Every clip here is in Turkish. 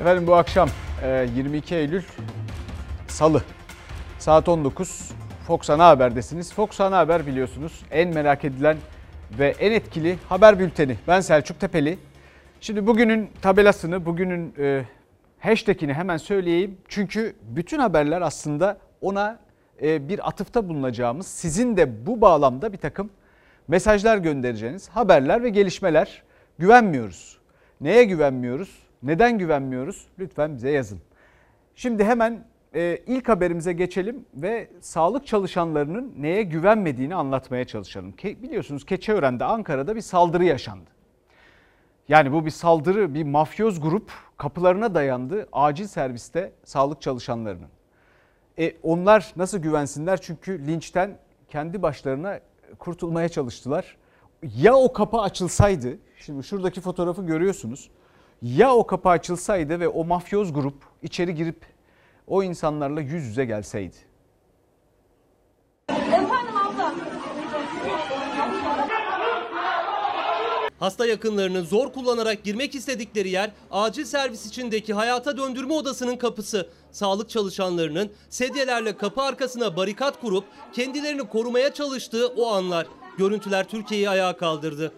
Efendim bu akşam 22 Eylül Salı saat 19 Fox Ana Haber'desiniz. Fox Ana Haber biliyorsunuz en merak edilen ve en etkili haber bülteni. Ben Selçuk Tepeli. Şimdi bugünün tabelasını, bugünün e, hashtagini hemen söyleyeyim. Çünkü bütün haberler aslında ona e, bir atıfta bulunacağımız, sizin de bu bağlamda bir takım mesajlar göndereceğiniz haberler ve gelişmeler. Güvenmiyoruz. Neye güvenmiyoruz? Neden güvenmiyoruz? Lütfen bize yazın. Şimdi hemen e, ilk haberimize geçelim ve sağlık çalışanlarının neye güvenmediğini anlatmaya çalışalım. Ke, biliyorsunuz Keçiören'de Ankara'da bir saldırı yaşandı. Yani bu bir saldırı, bir mafyoz grup kapılarına dayandı acil serviste sağlık çalışanlarının. E, onlar nasıl güvensinler? Çünkü linçten kendi başlarına kurtulmaya çalıştılar. Ya o kapı açılsaydı, şimdi şuradaki fotoğrafı görüyorsunuz. Ya o kapı açılsaydı ve o mafyoz grup içeri girip o insanlarla yüz yüze gelseydi. Efendim abla. Hasta yakınlarının zor kullanarak girmek istedikleri yer acil servis içindeki hayata döndürme odasının kapısı. Sağlık çalışanlarının sedyelerle kapı arkasına barikat kurup kendilerini korumaya çalıştığı o anlar. Görüntüler Türkiye'yi ayağa kaldırdı.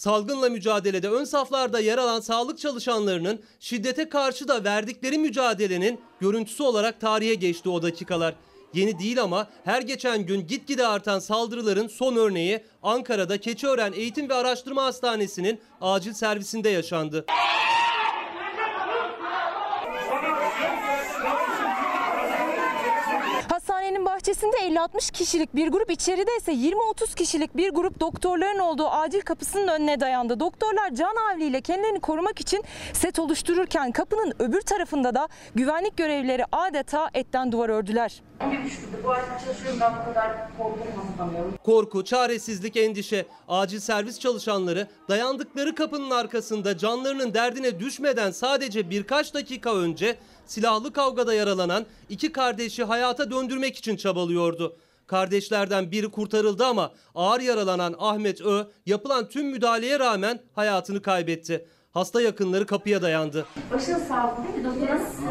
Salgınla mücadelede ön saflarda yer alan sağlık çalışanlarının şiddete karşı da verdikleri mücadelenin görüntüsü olarak tarihe geçti o dakikalar. Yeni değil ama her geçen gün gitgide artan saldırıların son örneği Ankara'da Keçiören Eğitim ve Araştırma Hastanesi'nin acil servisinde yaşandı. Bahçesinde 50-60 kişilik bir grup, içeride ise 20-30 kişilik bir grup doktorların olduğu acil kapısının önüne dayandı. Doktorlar can havliyle kendilerini korumak için set oluştururken kapının öbür tarafında da güvenlik görevlileri adeta etten duvar ördüler. Korku, çaresizlik, endişe. Acil servis çalışanları dayandıkları kapının arkasında canlarının derdine düşmeden sadece birkaç dakika önce silahlı kavgada yaralanan iki kardeşi hayata döndürmek için çabalıyordu. Kardeşlerden biri kurtarıldı ama ağır yaralanan Ahmet Ö yapılan tüm müdahaleye rağmen hayatını kaybetti. Hasta yakınları kapıya dayandı. Başınız sağ olsun değil mi? Doktor nasıl?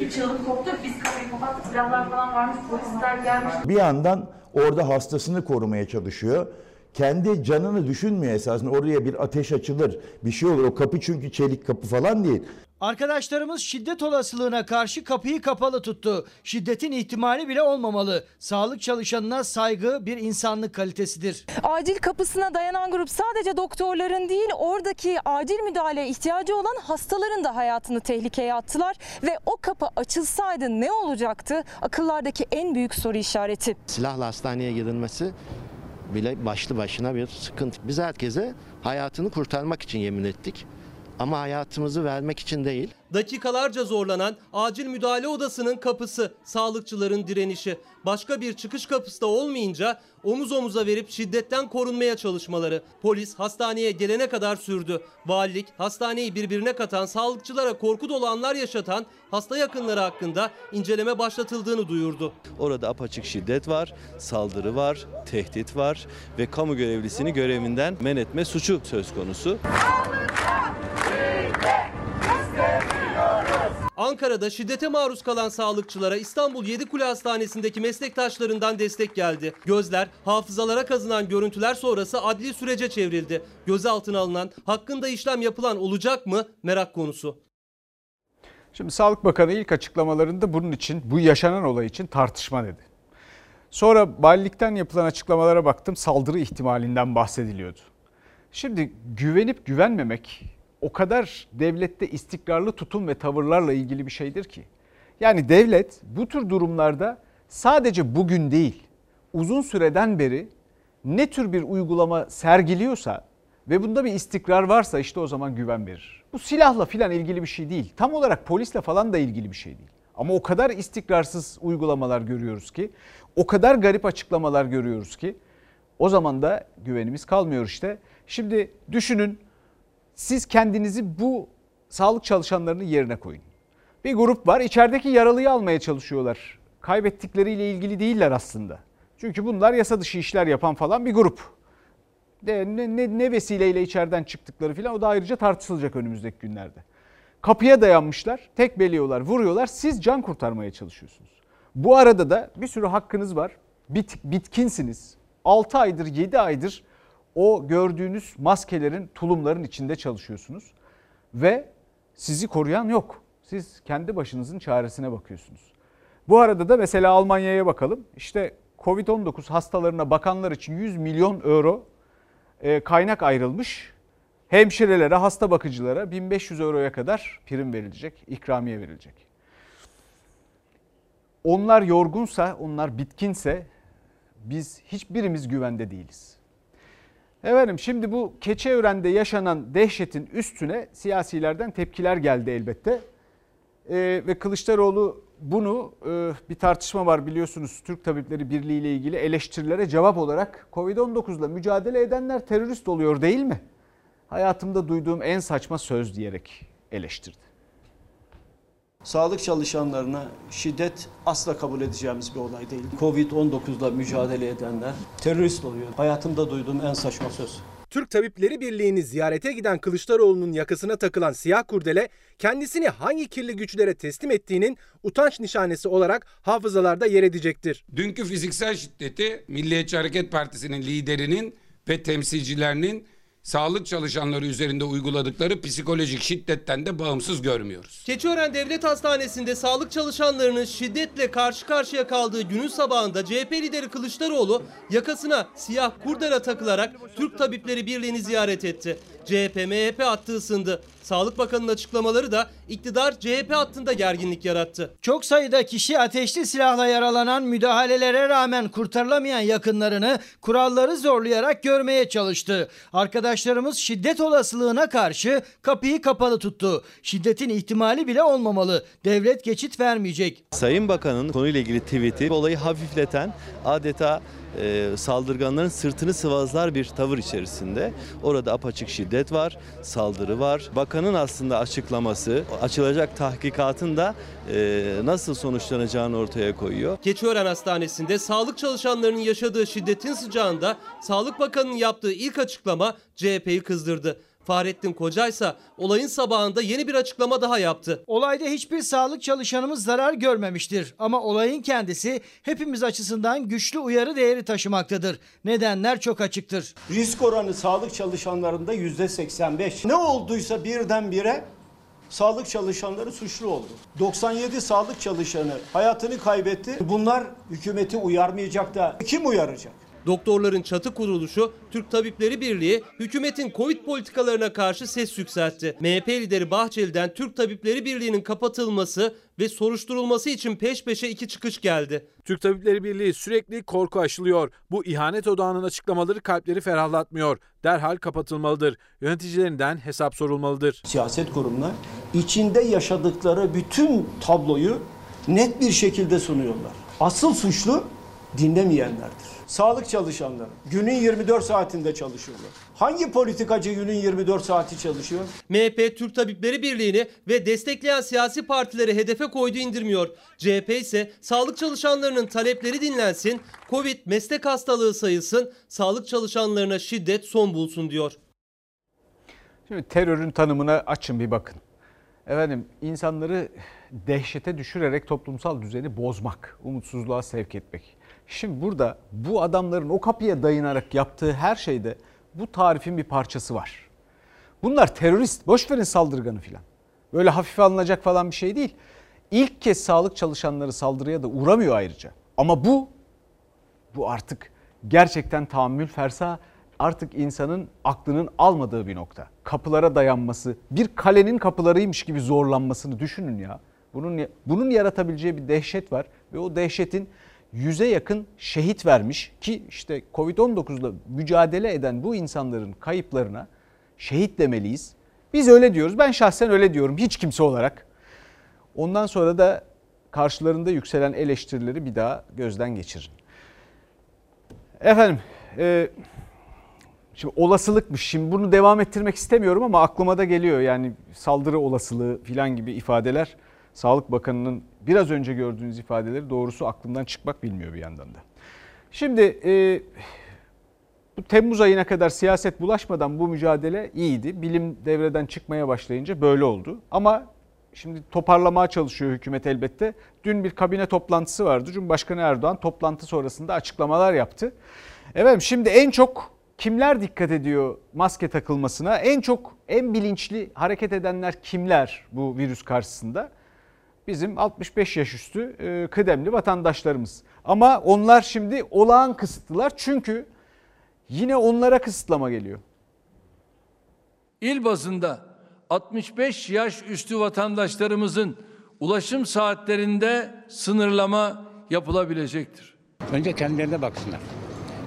Bir çığlık koptu. Biz kapıyı kapattık. Silahlar falan varmış. Polisler gelmiş. Bir yandan orada hastasını korumaya çalışıyor. Kendi canını düşünmüyor esasında. Oraya bir ateş açılır, bir şey olur. O kapı çünkü çelik kapı falan değil. Arkadaşlarımız şiddet olasılığına karşı kapıyı kapalı tuttu. Şiddetin ihtimali bile olmamalı. Sağlık çalışanına saygı bir insanlık kalitesidir. Acil kapısına dayanan grup sadece doktorların değil oradaki acil müdahaleye ihtiyacı olan hastaların da hayatını tehlikeye attılar. Ve o kapı açılsaydı ne olacaktı? Akıllardaki en büyük soru işareti. silahla hastaneye girilmesi bile başlı başına bir sıkıntı. Biz herkese hayatını kurtarmak için yemin ettik. Ama hayatımızı vermek için değil. Dakikalarca zorlanan acil müdahale odasının kapısı, sağlıkçıların direnişi. Başka bir çıkış kapısı da olmayınca omuz omuza verip şiddetten korunmaya çalışmaları. Polis hastaneye gelene kadar sürdü. Valilik hastaneyi birbirine katan, sağlıkçılara korku dolu anlar yaşatan hasta yakınları hakkında inceleme başlatıldığını duyurdu. Orada apaçık şiddet var, saldırı var, tehdit var ve kamu görevlisini görevinden men etme suçu söz konusu. Ankara'da şiddete maruz kalan sağlıkçılara İstanbul Yedikule Hastanesi'ndeki meslektaşlarından destek geldi. Gözler hafızalara kazınan görüntüler sonrası adli sürece çevrildi. Gözaltına alınan, hakkında işlem yapılan olacak mı merak konusu. Şimdi Sağlık Bakanı ilk açıklamalarında bunun için, bu yaşanan olay için tartışma dedi. Sonra valilikten yapılan açıklamalara baktım saldırı ihtimalinden bahsediliyordu. Şimdi güvenip güvenmemek o kadar devlette istikrarlı tutum ve tavırlarla ilgili bir şeydir ki. Yani devlet bu tür durumlarda sadece bugün değil, uzun süreden beri ne tür bir uygulama sergiliyorsa ve bunda bir istikrar varsa işte o zaman güven verir. Bu silahla filan ilgili bir şey değil. Tam olarak polisle falan da ilgili bir şey değil. Ama o kadar istikrarsız uygulamalar görüyoruz ki, o kadar garip açıklamalar görüyoruz ki o zaman da güvenimiz kalmıyor işte. Şimdi düşünün siz kendinizi bu sağlık çalışanlarının yerine koyun. Bir grup var içerideki yaralıyı almaya çalışıyorlar. Kaybettikleriyle ilgili değiller aslında. Çünkü bunlar yasa dışı işler yapan falan bir grup. De, ne, ne, ne vesileyle içeriden çıktıkları falan o da ayrıca tartışılacak önümüzdeki günlerde. Kapıya dayanmışlar, tekbeliyorlar, vuruyorlar. Siz can kurtarmaya çalışıyorsunuz. Bu arada da bir sürü hakkınız var. Bit, bitkinsiniz. 6 aydır, 7 aydır o gördüğünüz maskelerin, tulumların içinde çalışıyorsunuz. Ve sizi koruyan yok. Siz kendi başınızın çaresine bakıyorsunuz. Bu arada da mesela Almanya'ya bakalım. İşte Covid-19 hastalarına bakanlar için 100 milyon euro e, kaynak ayrılmış. Hemşirelere, hasta bakıcılara 1500 euroya kadar prim verilecek, ikramiye verilecek. Onlar yorgunsa, onlar bitkinse biz hiçbirimiz güvende değiliz. Efendim şimdi bu Keçiören'de yaşanan dehşetin üstüne siyasilerden tepkiler geldi elbette. Ee, ve Kılıçdaroğlu bunu e, bir tartışma var biliyorsunuz Türk Tabipleri Birliği ile ilgili eleştirilere cevap olarak Covid-19'la mücadele edenler terörist oluyor değil mi? Hayatımda duyduğum en saçma söz diyerek eleştirdi. Sağlık çalışanlarına şiddet asla kabul edeceğimiz bir olay değil. Covid-19'la mücadele edenler terörist oluyor. Hayatımda duyduğum en saçma söz. Türk Tabipleri Birliği'ni ziyarete giden Kılıçdaroğlu'nun yakasına takılan siyah kurdele kendisini hangi kirli güçlere teslim ettiğinin utanç nişanesi olarak hafızalarda yer edecektir. Dünkü fiziksel şiddeti Milliyetçi Hareket Partisi'nin liderinin ve temsilcilerinin sağlık çalışanları üzerinde uyguladıkları psikolojik şiddetten de bağımsız görmüyoruz. Keçiören Devlet Hastanesi'nde sağlık çalışanlarının şiddetle karşı karşıya kaldığı günün sabahında CHP lideri Kılıçdaroğlu yakasına siyah kurdela takılarak Türk Tabipleri Birliği'ni ziyaret etti. CHP MHP hattı ısındı. Sağlık Bakanı'nın açıklamaları da iktidar CHP hattında gerginlik yarattı. Çok sayıda kişi ateşli silahla yaralanan müdahalelere rağmen kurtarılamayan yakınlarını kuralları zorlayarak görmeye çalıştı. Arkadaşlarımız şiddet olasılığına karşı kapıyı kapalı tuttu. Şiddetin ihtimali bile olmamalı. Devlet geçit vermeyecek. Sayın Bakan'ın konuyla ilgili tweet'i olayı hafifleten adeta e, saldırganların sırtını sıvazlar bir tavır içerisinde. Orada apaçık şiddet var, saldırı var. Bakanın aslında açıklaması açılacak tahkikatın da e, nasıl sonuçlanacağını ortaya koyuyor. Keçiören Hastanesi'nde sağlık çalışanlarının yaşadığı şiddetin sıcağında Sağlık Bakanı'nın yaptığı ilk açıklama CHP'yi kızdırdı. Fahrettin Koca ise olayın sabahında yeni bir açıklama daha yaptı. Olayda hiçbir sağlık çalışanımız zarar görmemiştir ama olayın kendisi hepimiz açısından güçlü uyarı değeri taşımaktadır. Nedenler çok açıktır. Risk oranı sağlık çalışanlarında yüzde 85. Ne olduysa birdenbire sağlık çalışanları suçlu oldu. 97 sağlık çalışanı hayatını kaybetti. Bunlar hükümeti uyarmayacak da kim uyaracak? Doktorların çatı kuruluşu Türk Tabipleri Birliği hükümetin Covid politikalarına karşı ses yükseltti. MHP lideri Bahçeli'den Türk Tabipleri Birliği'nin kapatılması ve soruşturulması için peş peşe iki çıkış geldi. Türk Tabipleri Birliği sürekli korku aşılıyor. Bu ihanet odağının açıklamaları kalpleri ferahlatmıyor. Derhal kapatılmalıdır. Yöneticilerinden hesap sorulmalıdır. Siyaset kurumlar içinde yaşadıkları bütün tabloyu net bir şekilde sunuyorlar. Asıl suçlu dinlemeyenlerdir. Sağlık çalışanları günün 24 saatinde çalışıyorlar. Hangi politikacı günün 24 saati çalışıyor? MHP Türk Tabipleri Birliği'ni ve destekleyen siyasi partileri hedefe koydu indirmiyor. CHP ise sağlık çalışanlarının talepleri dinlensin, Covid meslek hastalığı sayılsın, sağlık çalışanlarına şiddet son bulsun diyor. Şimdi terörün tanımına açın bir bakın. Efendim insanları dehşete düşürerek toplumsal düzeni bozmak, umutsuzluğa sevk etmek. Şimdi burada bu adamların o kapıya dayanarak yaptığı her şeyde bu tarifin bir parçası var. Bunlar terörist, boş verin saldırganı filan. Böyle hafife alınacak falan bir şey değil. İlk kez sağlık çalışanları saldırıya da uğramıyor ayrıca. Ama bu bu artık gerçekten tahammül fersa artık insanın aklının almadığı bir nokta. Kapılara dayanması, bir kalenin kapılarıymış gibi zorlanmasını düşünün ya. Bunun bunun yaratabileceği bir dehşet var ve o dehşetin yüze yakın şehit vermiş ki işte Covid-19'la mücadele eden bu insanların kayıplarına şehit demeliyiz. Biz öyle diyoruz. Ben şahsen öyle diyorum hiç kimse olarak. Ondan sonra da karşılarında yükselen eleştirileri bir daha gözden geçirin. Efendim, e, şimdi olasılıkmış. Şimdi bunu devam ettirmek istemiyorum ama aklıma da geliyor. Yani saldırı olasılığı filan gibi ifadeler Sağlık Bakanı'nın biraz önce gördüğünüz ifadeleri doğrusu aklımdan çıkmak bilmiyor bir yandan da. Şimdi e, Bu Temmuz ayına kadar siyaset bulaşmadan bu mücadele iyiydi. Bilim devreden çıkmaya başlayınca böyle oldu. Ama şimdi toparlamaya çalışıyor hükümet elbette. Dün bir kabine toplantısı vardı. Cumhurbaşkanı Erdoğan toplantı sonrasında açıklamalar yaptı. Evet şimdi en çok kimler dikkat ediyor maske takılmasına? En çok en bilinçli hareket edenler kimler bu virüs karşısında? Bizim 65 yaş üstü e, kıdemli vatandaşlarımız. Ama onlar şimdi olağan kısıtlılar çünkü yine onlara kısıtlama geliyor. İl bazında 65 yaş üstü vatandaşlarımızın ulaşım saatlerinde sınırlama yapılabilecektir. Önce kendilerine baksınlar.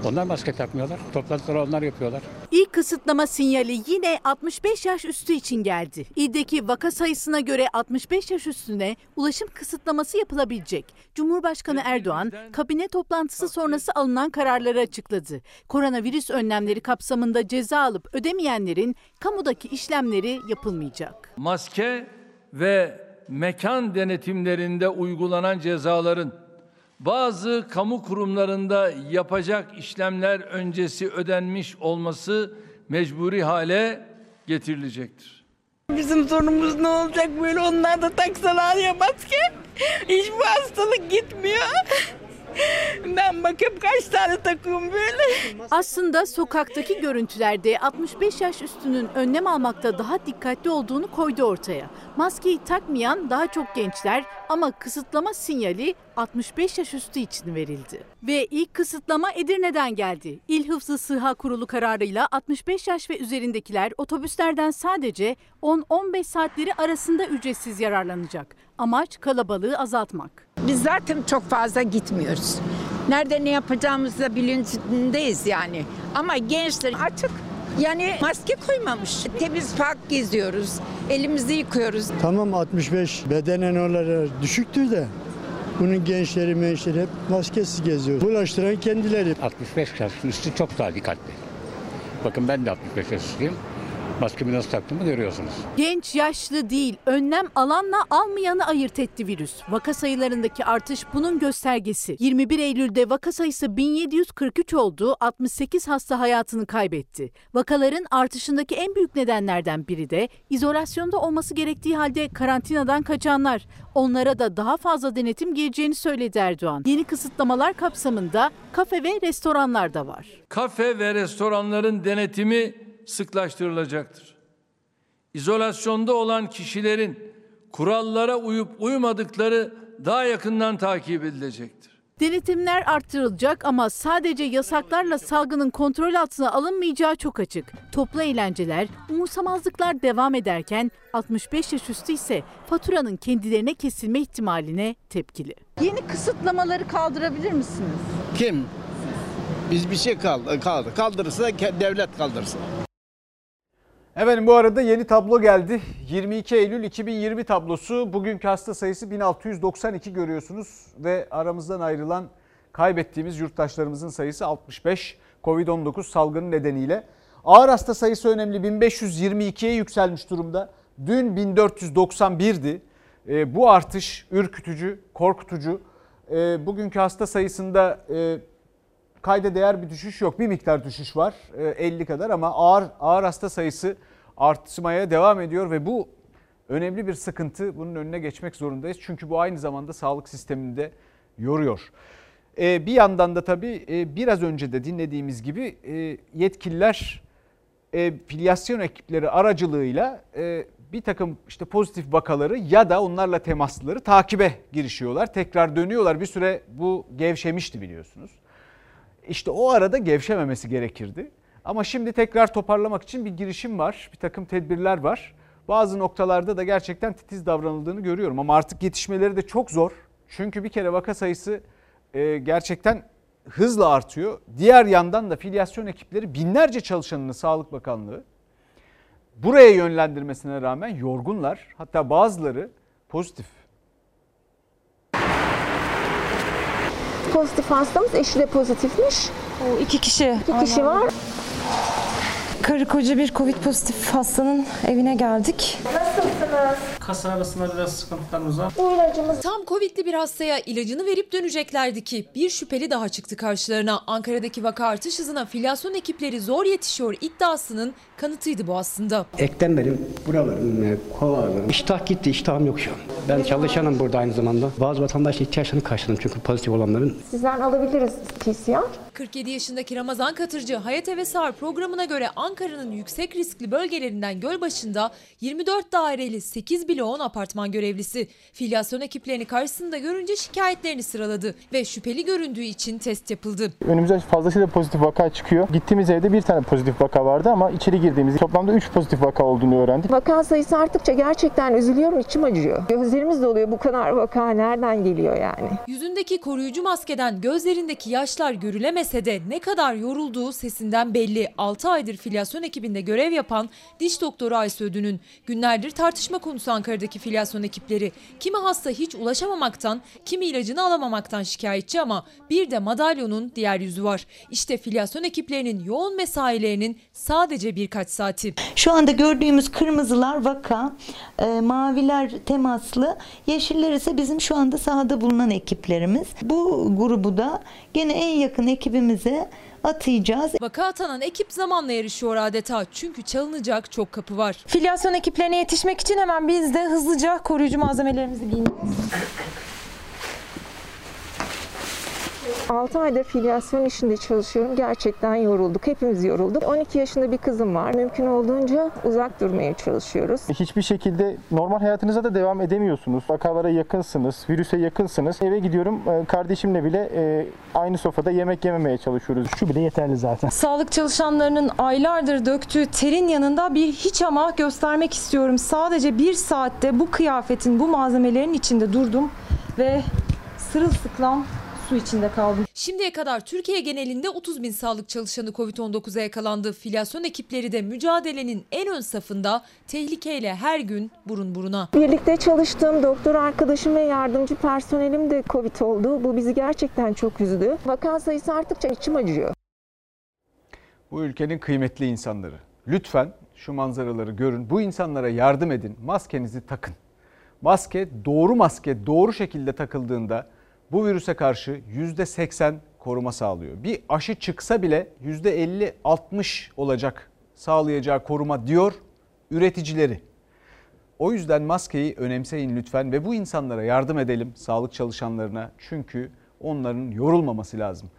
Onlar maske takmıyorlar. Toplantıları onlar yapıyorlar. İlk kısıtlama sinyali yine 65 yaş üstü için geldi. İldeki vaka sayısına göre 65 yaş üstüne ulaşım kısıtlaması yapılabilecek. Cumhurbaşkanı Erdoğan kabine toplantısı sonrası alınan kararları açıkladı. Koronavirüs önlemleri kapsamında ceza alıp ödemeyenlerin kamudaki işlemleri yapılmayacak. Maske ve mekan denetimlerinde uygulanan cezaların bazı kamu kurumlarında yapacak işlemler öncesi ödenmiş olması mecburi hale getirilecektir. Bizim sorunumuz ne olacak böyle onlar da taksalar ya maske. Hiç bu hastalık gitmiyor. Ben bakıp kaç tane takıyorum böyle. Aslında sokaktaki görüntülerde 65 yaş üstünün önlem almakta daha dikkatli olduğunu koydu ortaya. Maskeyi takmayan daha çok gençler ama kısıtlama sinyali 65 yaş üstü için verildi. Ve ilk kısıtlama Edirne'den geldi. İl Hıfzı Sıha Kurulu kararıyla 65 yaş ve üzerindekiler otobüslerden sadece 10-15 saatleri arasında ücretsiz yararlanacak. Amaç kalabalığı azaltmak. Biz zaten çok fazla gitmiyoruz. Nerede ne yapacağımızda bilincindeyiz yani. Ama gençler açık. Yani maske koymamış. Temiz park geziyoruz. Elimizi yıkıyoruz. Tamam 65 bedenen olarak düşüktür de bunun gençleri mençleri hep maskesiz geziyor. Bulaştıran kendileri. 65 yaş üstü çok daha dikkatli. Bakın ben de 65 yaş üstüyüm. Maskemi nasıl taktığımı görüyorsunuz. Genç, yaşlı değil, önlem alanla almayanı ayırt etti virüs. Vaka sayılarındaki artış bunun göstergesi. 21 Eylül'de vaka sayısı 1743 oldu, 68 hasta hayatını kaybetti. Vakaların artışındaki en büyük nedenlerden biri de izolasyonda olması gerektiği halde karantinadan kaçanlar. Onlara da daha fazla denetim geleceğini söyledi Erdoğan. Yeni kısıtlamalar kapsamında kafe ve restoranlar da var. Kafe ve restoranların denetimi sıklaştırılacaktır. İzolasyonda olan kişilerin kurallara uyup uymadıkları daha yakından takip edilecektir. Denetimler arttırılacak ama sadece yasaklarla salgının kontrol altına alınmayacağı çok açık. Toplu eğlenceler, umursamazlıklar devam ederken 65 yaş üstü ise faturanın kendilerine kesilme ihtimaline tepkili. Yeni kısıtlamaları kaldırabilir misiniz? Kim? Biz bir şey kaldı, kaldı. Kaldırırsa devlet kaldırsın. Efendim bu arada yeni tablo geldi. 22 Eylül 2020 tablosu. Bugünkü hasta sayısı 1692 görüyorsunuz ve aramızdan ayrılan kaybettiğimiz yurttaşlarımızın sayısı 65. Covid-19 salgını nedeniyle. Ağır hasta sayısı önemli 1522'ye yükselmiş durumda. Dün 1491'di. E, bu artış ürkütücü, korkutucu. E, bugünkü hasta sayısında e, kayda değer bir düşüş yok. Bir miktar düşüş var 50 kadar ama ağır ağır hasta sayısı artmaya devam ediyor ve bu önemli bir sıkıntı. Bunun önüne geçmek zorundayız. Çünkü bu aynı zamanda sağlık sistemini de yoruyor. Bir yandan da tabii biraz önce de dinlediğimiz gibi yetkililer filyasyon ekipleri aracılığıyla bir takım işte pozitif vakaları ya da onlarla temaslıları takibe girişiyorlar. Tekrar dönüyorlar. Bir süre bu gevşemişti biliyorsunuz. İşte o arada gevşememesi gerekirdi. Ama şimdi tekrar toparlamak için bir girişim var, bir takım tedbirler var. Bazı noktalarda da gerçekten titiz davranıldığını görüyorum ama artık yetişmeleri de çok zor. Çünkü bir kere vaka sayısı gerçekten hızla artıyor. Diğer yandan da filyasyon ekipleri binlerce çalışanını Sağlık Bakanlığı buraya yönlendirmesine rağmen yorgunlar. Hatta bazıları pozitif. Pozitif hastamız eşi de pozitifmiş. O iki kişi. İki kişi var. Karı koca bir Covid pozitif hastanın evine geldik. Nasılsınız? Kasa arasında biraz sıkıntılarımız var. Tam Covid'li bir hastaya ilacını verip döneceklerdi ki bir şüpheli daha çıktı karşılarına. Ankara'daki vaka artış hızına filyasyon ekipleri zor yetişiyor iddiasının kanıtıydı bu aslında. Eklemlerim, buralarım, e, kovalarım. İştah gitti, iştahım yok şu an. Ben çalışanım burada aynı zamanda. Bazı vatandaş ihtiyaçlarını karşıladım çünkü pozitif olanların. Sizden alabiliriz PCR. 47 yaşındaki Ramazan Katırcı Hayat Eve Sağır programına göre Ankara'nın yüksek riskli bölgelerinden Gölbaşı'nda 24 daireli 8 bloğun apartman görevlisi. Filyasyon ekiplerini karşısında görünce şikayetlerini sıraladı ve şüpheli göründüğü için test yapıldı. Önümüze fazlasıyla pozitif vaka çıkıyor. Gittiğimiz evde bir tane pozitif vaka vardı ama içeri girdiğimiz toplamda 3 pozitif vaka olduğunu öğrendik. Vaka sayısı arttıkça gerçekten üzülüyorum, içim acıyor. Gözlerimiz doluyor bu kadar vaka nereden geliyor yani? Yüzündeki koruyucu maskeden gözlerindeki yaşlar görülemese de ne kadar yorulduğu sesinden belli. 6 aydır filyasyon ekibinde görev yapan diş doktoru Aysu Ödün'ün günlerdir tartışma konusu Ankara'daki filyasyon ekipleri. Kimi hasta hiç ulaşamamaktan, kimi ilacını alamamaktan şikayetçi ama bir de madalyonun diğer yüzü var. İşte filyasyon ekiplerinin yoğun mesailerinin sadece birkaç saati. Şu anda gördüğümüz kırmızılar vaka, e, maviler temaslı, yeşiller ise bizim şu anda sahada bulunan ekiplerimiz. Bu grubu da gene en yakın ekibimize atayacağız. Vaka atanan ekip zamanla yarışıyor adeta çünkü çalınacak çok kapı var. Filyasyon ekiplerine yetişmek için hemen biz de hızlıca koruyucu malzemelerimizi giymeliyiz. 6 aydır filyasyon işinde çalışıyorum. Gerçekten yorulduk. Hepimiz yorulduk. 12 yaşında bir kızım var. Mümkün olduğunca uzak durmaya çalışıyoruz. Hiçbir şekilde normal hayatınıza da devam edemiyorsunuz. Vakalara yakınsınız, virüse yakınsınız. Eve gidiyorum e, kardeşimle bile e, aynı sofrada yemek yememeye çalışıyoruz. Şu bile yeterli zaten. Sağlık çalışanlarının aylardır döktüğü terin yanında bir hiç ama göstermek istiyorum. Sadece bir saatte bu kıyafetin, bu malzemelerin içinde durdum ve sırılsıklam su içinde kaldım. Şimdiye kadar Türkiye genelinde 30 bin sağlık çalışanı Covid-19'a yakalandı. Filyasyon ekipleri de mücadelenin en ön safında tehlikeyle her gün burun buruna. Birlikte çalıştığım doktor arkadaşım ve yardımcı personelim de Covid oldu. Bu bizi gerçekten çok üzdü. Vaka sayısı arttıkça içim acıyor. Bu ülkenin kıymetli insanları. Lütfen şu manzaraları görün. Bu insanlara yardım edin. Maskenizi takın. Maske doğru maske doğru şekilde takıldığında bu virüse karşı %80 koruma sağlıyor. Bir aşı çıksa bile %50-60 olacak sağlayacağı koruma diyor üreticileri. O yüzden maskeyi önemseyin lütfen ve bu insanlara yardım edelim sağlık çalışanlarına çünkü onların yorulmaması lazım.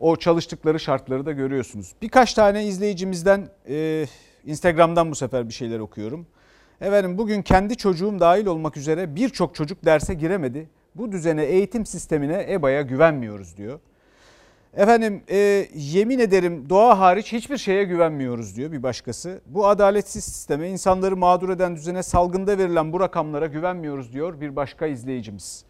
O çalıştıkları şartları da görüyorsunuz. Birkaç tane izleyicimizden e, Instagram'dan bu sefer bir şeyler okuyorum. Efendim bugün kendi çocuğum dahil olmak üzere birçok çocuk derse giremedi. Bu düzene eğitim sistemine EBA'ya güvenmiyoruz diyor. Efendim e, yemin ederim doğa hariç hiçbir şeye güvenmiyoruz diyor bir başkası. Bu adaletsiz sisteme insanları mağdur eden düzene salgında verilen bu rakamlara güvenmiyoruz diyor bir başka izleyicimiz.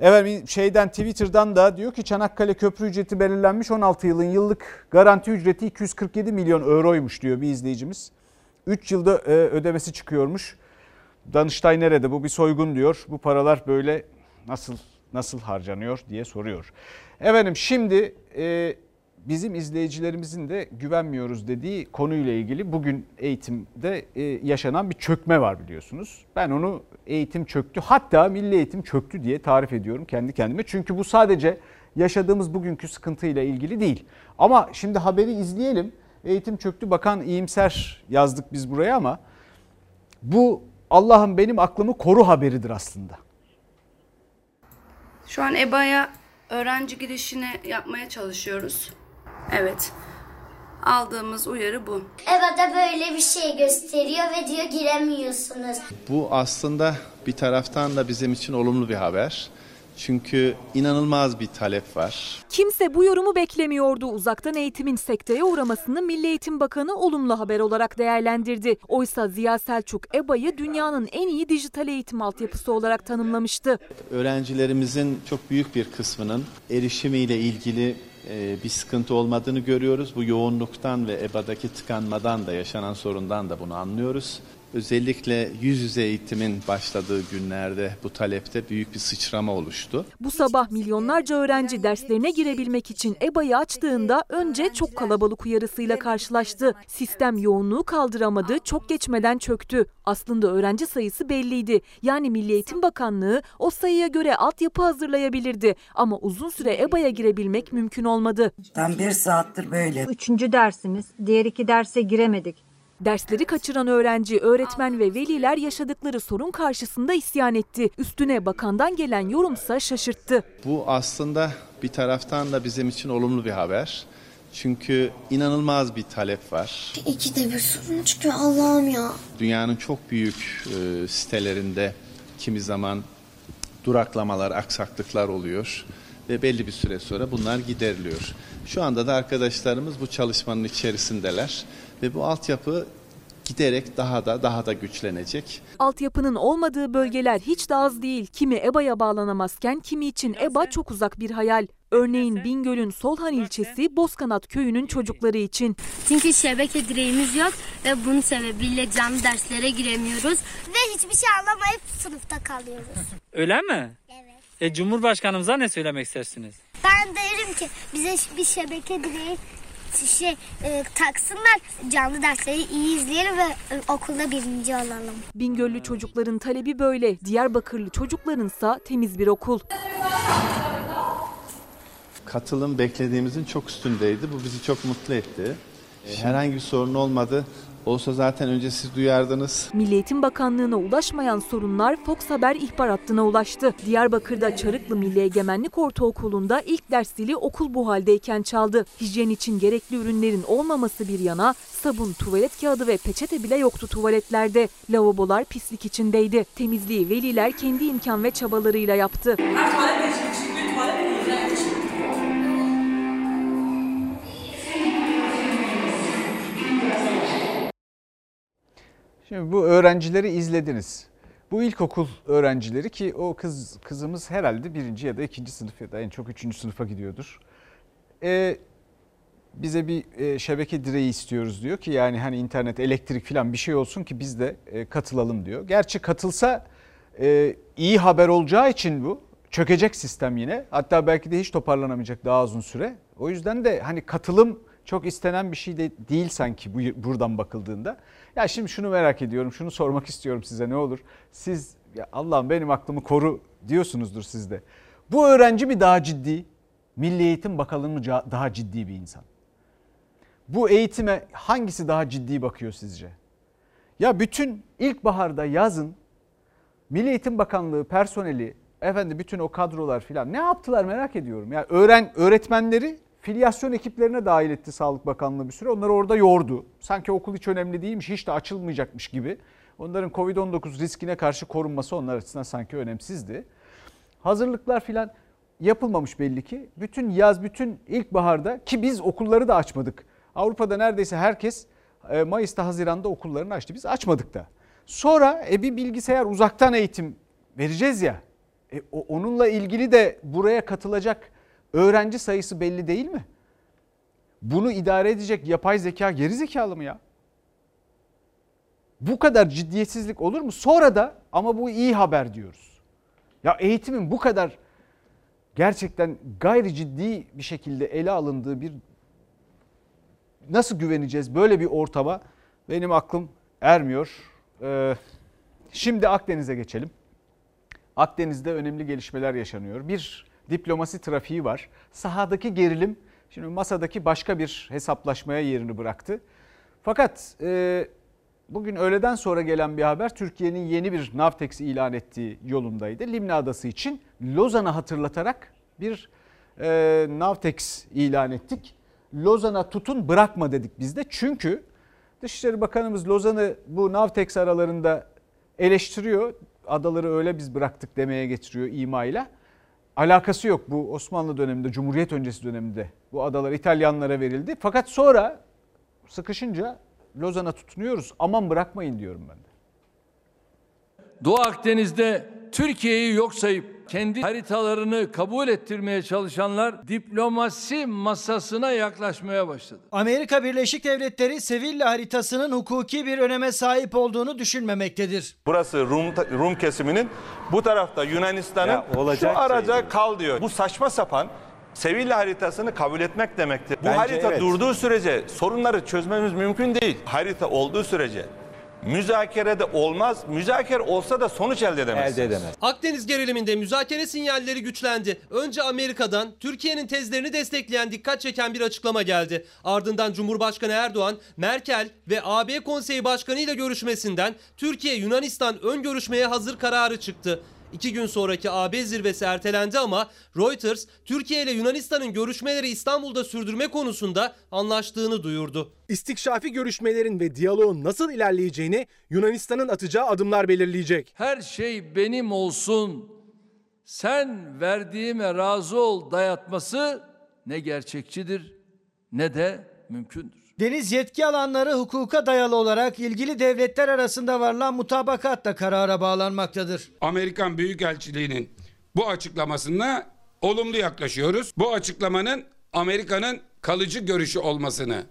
Efendim şeyden Twitter'dan da diyor ki Çanakkale köprü ücreti belirlenmiş 16 yılın yıllık garanti ücreti 247 milyon euroymuş diyor bir izleyicimiz. 3 yılda e, ödemesi çıkıyormuş. Danıştay nerede bu bir soygun diyor. Bu paralar böyle nasıl nasıl harcanıyor diye soruyor. Efendim şimdi e, bizim izleyicilerimizin de güvenmiyoruz dediği konuyla ilgili bugün eğitimde e, yaşanan bir çökme var biliyorsunuz. Ben onu eğitim çöktü hatta milli eğitim çöktü diye tarif ediyorum kendi kendime. Çünkü bu sadece yaşadığımız bugünkü sıkıntıyla ilgili değil. Ama şimdi haberi izleyelim. Eğitim çöktü bakan iyimser yazdık biz buraya ama bu Allah'ım benim aklımı koru haberidir aslında. Şu an EBA'ya öğrenci girişini yapmaya çalışıyoruz. Evet. Aldığımız uyarı bu. EBA'da böyle bir şey gösteriyor ve diyor giremiyorsunuz. Bu aslında bir taraftan da bizim için olumlu bir haber. Çünkü inanılmaz bir talep var. Kimse bu yorumu beklemiyordu. Uzaktan eğitimin sekteye uğramasını Milli Eğitim Bakanı olumlu haber olarak değerlendirdi. Oysa Ziya Selçuk EBA'yı dünyanın en iyi dijital eğitim altyapısı olarak tanımlamıştı. Öğrencilerimizin çok büyük bir kısmının erişimiyle ilgili e, bir sıkıntı olmadığını görüyoruz. Bu yoğunluktan ve EBA'daki tıkanmadan da yaşanan sorundan da bunu anlıyoruz. Özellikle yüz yüze eğitimin başladığı günlerde bu talepte büyük bir sıçrama oluştu. Bu sabah milyonlarca öğrenci derslerine girebilmek için EBA'yı açtığında önce çok kalabalık uyarısıyla karşılaştı. Sistem yoğunluğu kaldıramadı, çok geçmeden çöktü. Aslında öğrenci sayısı belliydi. Yani Milli Eğitim Bakanlığı o sayıya göre altyapı hazırlayabilirdi. Ama uzun süre EBA'ya girebilmek mümkün olmadı. Tam bir saattir böyle. Üçüncü dersimiz. Diğer iki derse giremedik. Dersleri kaçıran öğrenci, öğretmen ve veliler yaşadıkları sorun karşısında isyan etti. Üstüne bakandan gelen yorumsa şaşırttı. Bu aslında bir taraftan da bizim için olumlu bir haber. Çünkü inanılmaz bir talep var. İkide bir sorun çıkıyor Allah'ım ya. Dünyanın çok büyük e, sitelerinde kimi zaman duraklamalar, aksaklıklar oluyor ve belli bir süre sonra bunlar gideriliyor. Şu anda da arkadaşlarımız bu çalışmanın içerisindeler ve bu altyapı giderek daha da daha da güçlenecek. Altyapının olmadığı bölgeler hiç de az değil. Kimi EBA'ya bağlanamazken kimi için EBA çok uzak bir hayal. Örneğin Bingöl'ün Solhan ilçesi Bozkanat köyünün çocukları için. Çünkü şebeke direğimiz yok ve bunun sebebiyle canlı derslere giremiyoruz. Ve hiçbir şey anlamayıp sınıfta kalıyoruz. Öyle mi? Evet. E, Cumhurbaşkanımıza ne söylemek istersiniz? Ben derim ki bize bir şebeke direği şey e, taksınlar canlı dersleri iyi izleyelim ve e, okulda birinci olalım. Bingöllü çocukların talebi böyle. Diyarbakırlı çocuklarınsa temiz bir okul. Katılım beklediğimizin çok üstündeydi. Bu bizi çok mutlu etti. Herhangi bir sorun olmadı. Olsa zaten önce siz duyardınız. Milli Eğitim Bakanlığı'na ulaşmayan sorunlar Fox Haber ihbar hattına ulaştı. Diyarbakır'da Çarıklı Milli Egemenlik Ortaokulu'nda ilk ders zili okul bu haldeyken çaldı. Hijyen için gerekli ürünlerin olmaması bir yana sabun, tuvalet kağıdı ve peçete bile yoktu tuvaletlerde. Lavabolar pislik içindeydi. Temizliği veliler kendi imkan ve çabalarıyla yaptı. Şimdi bu öğrencileri izlediniz. Bu ilkokul öğrencileri ki o kız kızımız herhalde birinci ya da ikinci sınıf ya da en çok üçüncü sınıfa gidiyordur. Ee, bize bir e, şebeke direği istiyoruz diyor ki yani hani internet, elektrik falan bir şey olsun ki biz de e, katılalım diyor. Gerçi katılsa e, iyi haber olacağı için bu çökecek sistem yine. Hatta belki de hiç toparlanamayacak daha uzun süre. O yüzden de hani katılım çok istenen bir şey de değil sanki bu buradan bakıldığında. Ya şimdi şunu merak ediyorum, şunu sormak istiyorum size ne olur. Siz ya Allah'ım benim aklımı koru diyorsunuzdur sizde. Bu öğrenci mi daha ciddi? Milli Eğitim Bakanlığı mı daha ciddi bir insan? Bu eğitime hangisi daha ciddi bakıyor sizce? Ya bütün ilkbaharda yazın Milli Eğitim Bakanlığı personeli, efendi bütün o kadrolar filan ne yaptılar merak ediyorum. Ya öğren öğretmenleri filyasyon ekiplerine dahil etti Sağlık Bakanlığı bir süre. Onları orada yordu. Sanki okul hiç önemli değilmiş, hiç de açılmayacakmış gibi. Onların Covid-19 riskine karşı korunması onlar açısından sanki önemsizdi. Hazırlıklar filan yapılmamış belli ki. Bütün yaz, bütün ilkbaharda ki biz okulları da açmadık. Avrupa'da neredeyse herkes e, Mayıs'ta, Haziran'da okullarını açtı. Biz açmadık da. Sonra e, bir bilgisayar uzaktan eğitim vereceğiz ya. E, onunla ilgili de buraya katılacak öğrenci sayısı belli değil mi? Bunu idare edecek yapay zeka geri zekalı mı ya? Bu kadar ciddiyetsizlik olur mu? Sonra da ama bu iyi haber diyoruz. Ya eğitimin bu kadar gerçekten gayri ciddi bir şekilde ele alındığı bir nasıl güveneceğiz böyle bir ortama? Benim aklım ermiyor. Ee, şimdi Akdeniz'e geçelim. Akdeniz'de önemli gelişmeler yaşanıyor. Bir diplomasi trafiği var. Sahadaki gerilim şimdi masadaki başka bir hesaplaşmaya yerini bıraktı. Fakat e, bugün öğleden sonra gelen bir haber Türkiye'nin yeni bir Navtex ilan ettiği yolundaydı. Limna Adası için Lozan'ı hatırlatarak bir e, Navtex ilan ettik. Lozan'a tutun bırakma dedik biz de. Çünkü Dışişleri Bakanımız Lozan'ı bu Navtex aralarında eleştiriyor. Adaları öyle biz bıraktık demeye getiriyor imayla alakası yok bu Osmanlı döneminde, Cumhuriyet öncesi döneminde bu adalar İtalyanlara verildi. Fakat sonra sıkışınca Lozan'a tutunuyoruz. Aman bırakmayın diyorum ben de. Doğu Akdeniz'de Türkiye'yi yok sayıp kendi haritalarını kabul ettirmeye çalışanlar diplomasi masasına yaklaşmaya başladı. Amerika Birleşik Devletleri Sevilla haritasının hukuki bir öneme sahip olduğunu düşünmemektedir. Burası Rum, Rum kesiminin bu tarafta Yunanistan'ın şu araca şey kal diyor. Bu saçma sapan Sevilla haritasını kabul etmek demektir. Bu Bence harita evet. durduğu sürece sorunları çözmemiz mümkün değil. Harita olduğu sürece müzakerede olmaz. Müzakere olsa da sonuç elde edemezsiniz. Elde edemez. Akdeniz geriliminde müzakere sinyalleri güçlendi. Önce Amerika'dan Türkiye'nin tezlerini destekleyen dikkat çeken bir açıklama geldi. Ardından Cumhurbaşkanı Erdoğan, Merkel ve AB Konseyi Başkanı ile görüşmesinden Türkiye-Yunanistan ön görüşmeye hazır kararı çıktı. İki gün sonraki AB zirvesi ertelendi ama Reuters, Türkiye ile Yunanistan'ın görüşmeleri İstanbul'da sürdürme konusunda anlaştığını duyurdu. İstikşafi görüşmelerin ve diyaloğun nasıl ilerleyeceğini Yunanistan'ın atacağı adımlar belirleyecek. Her şey benim olsun. Sen verdiğime razı ol dayatması ne gerçekçidir ne de mümkündür. Deniz yetki alanları hukuka dayalı olarak ilgili devletler arasında varılan mutabakatla karara bağlanmaktadır. Amerikan Büyükelçiliği'nin bu açıklamasına olumlu yaklaşıyoruz. Bu açıklamanın Amerika'nın kalıcı görüşü olmasını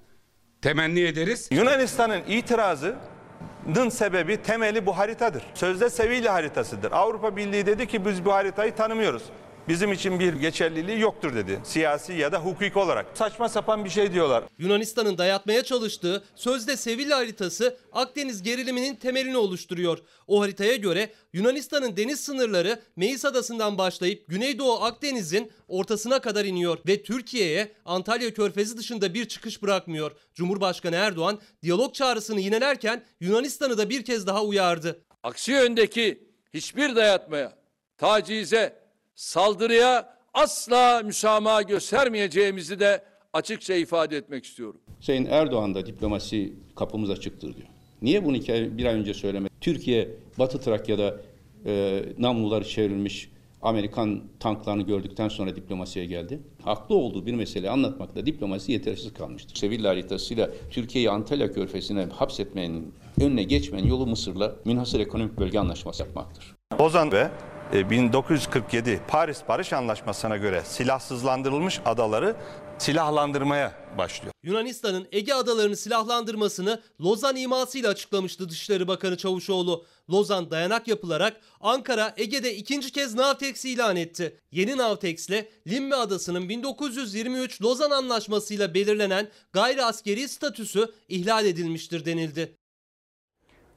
temenni ederiz. Yunanistan'ın itirazının sebebi temeli bu haritadır. Sözde Sevilla haritasıdır. Avrupa Birliği dedi ki biz bu haritayı tanımıyoruz. Bizim için bir geçerliliği yoktur dedi. Siyasi ya da hukuki olarak. Saçma sapan bir şey diyorlar. Yunanistan'ın dayatmaya çalıştığı sözde Sevilla haritası Akdeniz geriliminin temelini oluşturuyor. O haritaya göre Yunanistan'ın deniz sınırları Meis Adası'ndan başlayıp Güneydoğu Akdeniz'in ortasına kadar iniyor ve Türkiye'ye Antalya Körfezi dışında bir çıkış bırakmıyor. Cumhurbaşkanı Erdoğan diyalog çağrısını yinelerken Yunanistan'ı da bir kez daha uyardı. Aksi yöndeki hiçbir dayatmaya, tacize, saldırıya asla müsamaha göstermeyeceğimizi de açıkça ifade etmek istiyorum. Sayın Erdoğan da diplomasi kapımız açıktır diyor. Niye bunu iki bir ay önce söylemedi? Türkiye Batı Trakya'da e, namluları çevrilmiş Amerikan tanklarını gördükten sonra diplomasiye geldi. Haklı olduğu bir meseleyi anlatmakta diplomasi yetersiz kalmıştır. Sevilla haritasıyla Türkiye'yi Antalya Körfezi'ne hapsetmenin önüne geçmenin yolu Mısır'la münhasır ekonomik bölge anlaşması yapmaktır. Lozan ve 1947 Paris Barış Anlaşması'na göre silahsızlandırılmış adaları silahlandırmaya başlıyor. Yunanistan'ın Ege adalarını silahlandırmasını Lozan imasıyla açıklamıştı Dışişleri Bakanı Çavuşoğlu. Lozan dayanak yapılarak Ankara Ege'de ikinci kez Navtex ilan etti. Yeni Navtex'le Limme Adası'nın 1923 Lozan Anlaşması'yla belirlenen gayri askeri statüsü ihlal edilmiştir denildi.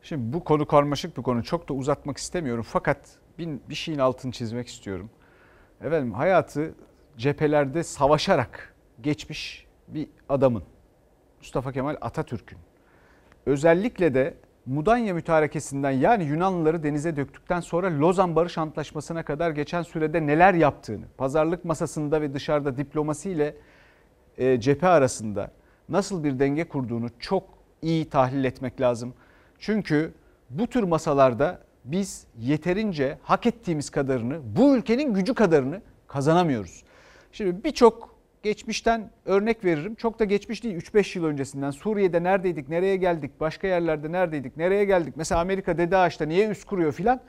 Şimdi bu konu karmaşık bir konu. Çok da uzatmak istemiyorum. Fakat bir, bir şeyin altını çizmek istiyorum. Efendim hayatı cephelerde savaşarak geçmiş bir adamın. Mustafa Kemal Atatürk'ün. Özellikle de Mudanya mütarekesinden yani Yunanlıları denize döktükten sonra Lozan Barış Antlaşması'na kadar geçen sürede neler yaptığını, pazarlık masasında ve dışarıda diplomasiyle e, cephe arasında nasıl bir denge kurduğunu çok iyi tahlil etmek lazım. Çünkü bu tür masalarda biz yeterince hak ettiğimiz kadarını, bu ülkenin gücü kadarını kazanamıyoruz. Şimdi birçok geçmişten örnek veririm. Çok da geçmiş değil 3-5 yıl öncesinden. Suriye'de neredeydik, nereye geldik, başka yerlerde neredeydik, nereye geldik. Mesela Amerika Dede Ağaç'ta niye üst kuruyor filan.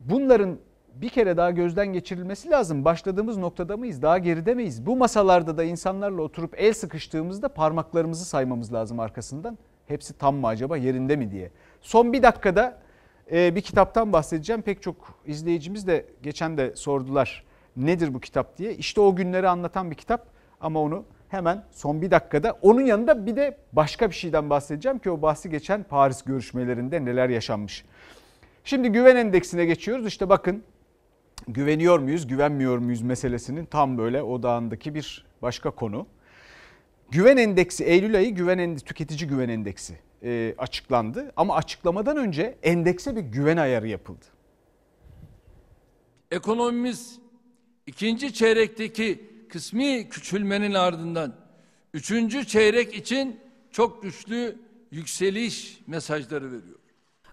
Bunların bir kere daha gözden geçirilmesi lazım. Başladığımız noktada mıyız? Daha geride miyiz? Bu masalarda da insanlarla oturup el sıkıştığımızda parmaklarımızı saymamız lazım arkasından. Hepsi tam mı acaba yerinde mi diye. Son bir dakikada e, bir kitaptan bahsedeceğim. Pek çok izleyicimiz de geçen de sordular nedir bu kitap diye. İşte o günleri anlatan bir kitap ama onu hemen son bir dakikada onun yanında bir de başka bir şeyden bahsedeceğim ki o bahsi geçen Paris görüşmelerinde neler yaşanmış. Şimdi güven endeksine geçiyoruz. İşte bakın güveniyor muyuz, güvenmiyor muyuz meselesinin tam böyle odağındaki bir başka konu. Güven endeksi Eylül ayı güven tüketici güven endeksi e, açıklandı. Ama açıklamadan önce endekse bir güven ayarı yapıldı. Ekonomimiz ikinci çeyrekteki kısmi küçülmenin ardından üçüncü çeyrek için çok güçlü yükseliş mesajları veriyor.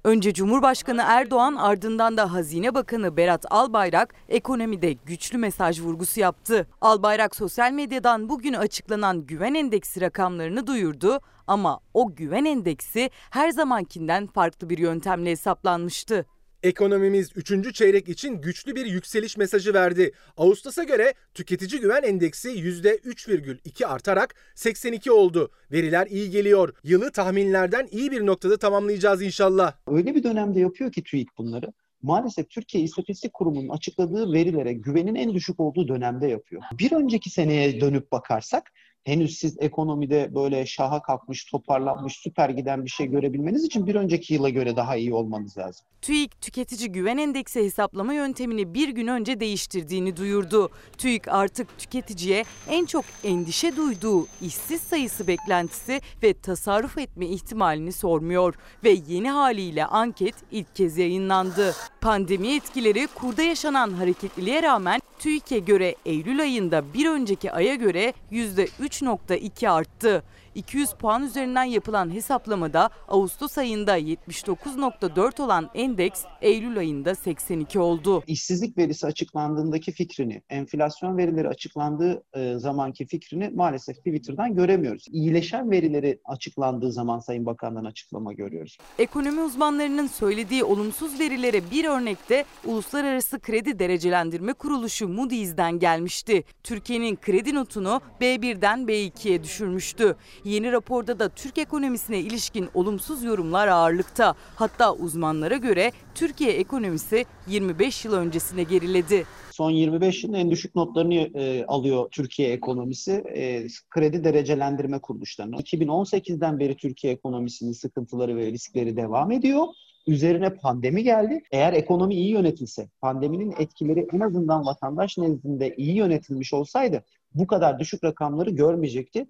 Önce Cumhurbaşkanı Erdoğan ardından da Hazine Bakanı Berat Albayrak ekonomide güçlü mesaj vurgusu yaptı. Albayrak sosyal medyadan bugün açıklanan güven endeksi rakamlarını duyurdu ama o güven endeksi her zamankinden farklı bir yöntemle hesaplanmıştı. Ekonomimiz 3. çeyrek için güçlü bir yükseliş mesajı verdi. Ağustos'a göre tüketici güven endeksi %3,2 artarak 82 oldu. Veriler iyi geliyor. Yılı tahminlerden iyi bir noktada tamamlayacağız inşallah. Öyle bir dönemde yapıyor ki TÜİK bunları. Maalesef Türkiye İstatistik Kurumu'nun açıkladığı verilere güvenin en düşük olduğu dönemde yapıyor. Bir önceki seneye dönüp bakarsak henüz siz ekonomide böyle şaha kalkmış, toparlanmış, süper giden bir şey görebilmeniz için bir önceki yıla göre daha iyi olmanız lazım. TÜİK tüketici güven endeksi hesaplama yöntemini bir gün önce değiştirdiğini duyurdu. TÜİK artık tüketiciye en çok endişe duyduğu işsiz sayısı beklentisi ve tasarruf etme ihtimalini sormuyor ve yeni haliyle anket ilk kez yayınlandı. Pandemi etkileri kurda yaşanan hareketliliğe rağmen TÜİK'e göre Eylül ayında bir önceki aya göre %3.2 arttı. 200 puan üzerinden yapılan hesaplamada Ağustos ayında 79.4 olan endeks Eylül ayında 82 oldu. İşsizlik verisi açıklandığındaki fikrini, enflasyon verileri açıklandığı e, zamanki fikrini maalesef Twitter'dan göremiyoruz. İyileşen verileri açıklandığı zaman Sayın Bakan'dan açıklama görüyoruz. Ekonomi uzmanlarının söylediği olumsuz verilere bir örnekte Uluslararası Kredi Derecelendirme Kuruluşu Moody's'den gelmişti. Türkiye'nin kredi notunu B1'den B2'ye düşürmüştü. Yeni raporda da Türk ekonomisine ilişkin olumsuz yorumlar ağırlıkta. Hatta uzmanlara göre Türkiye ekonomisi 25 yıl öncesine geriledi. Son 25 yılın en düşük notlarını e, alıyor Türkiye ekonomisi e, kredi derecelendirme kuruluşlarına. 2018'den beri Türkiye ekonomisinin sıkıntıları ve riskleri devam ediyor. Üzerine pandemi geldi. Eğer ekonomi iyi yönetilse, pandeminin etkileri en azından vatandaş nezdinde iyi yönetilmiş olsaydı bu kadar düşük rakamları görmeyecekti.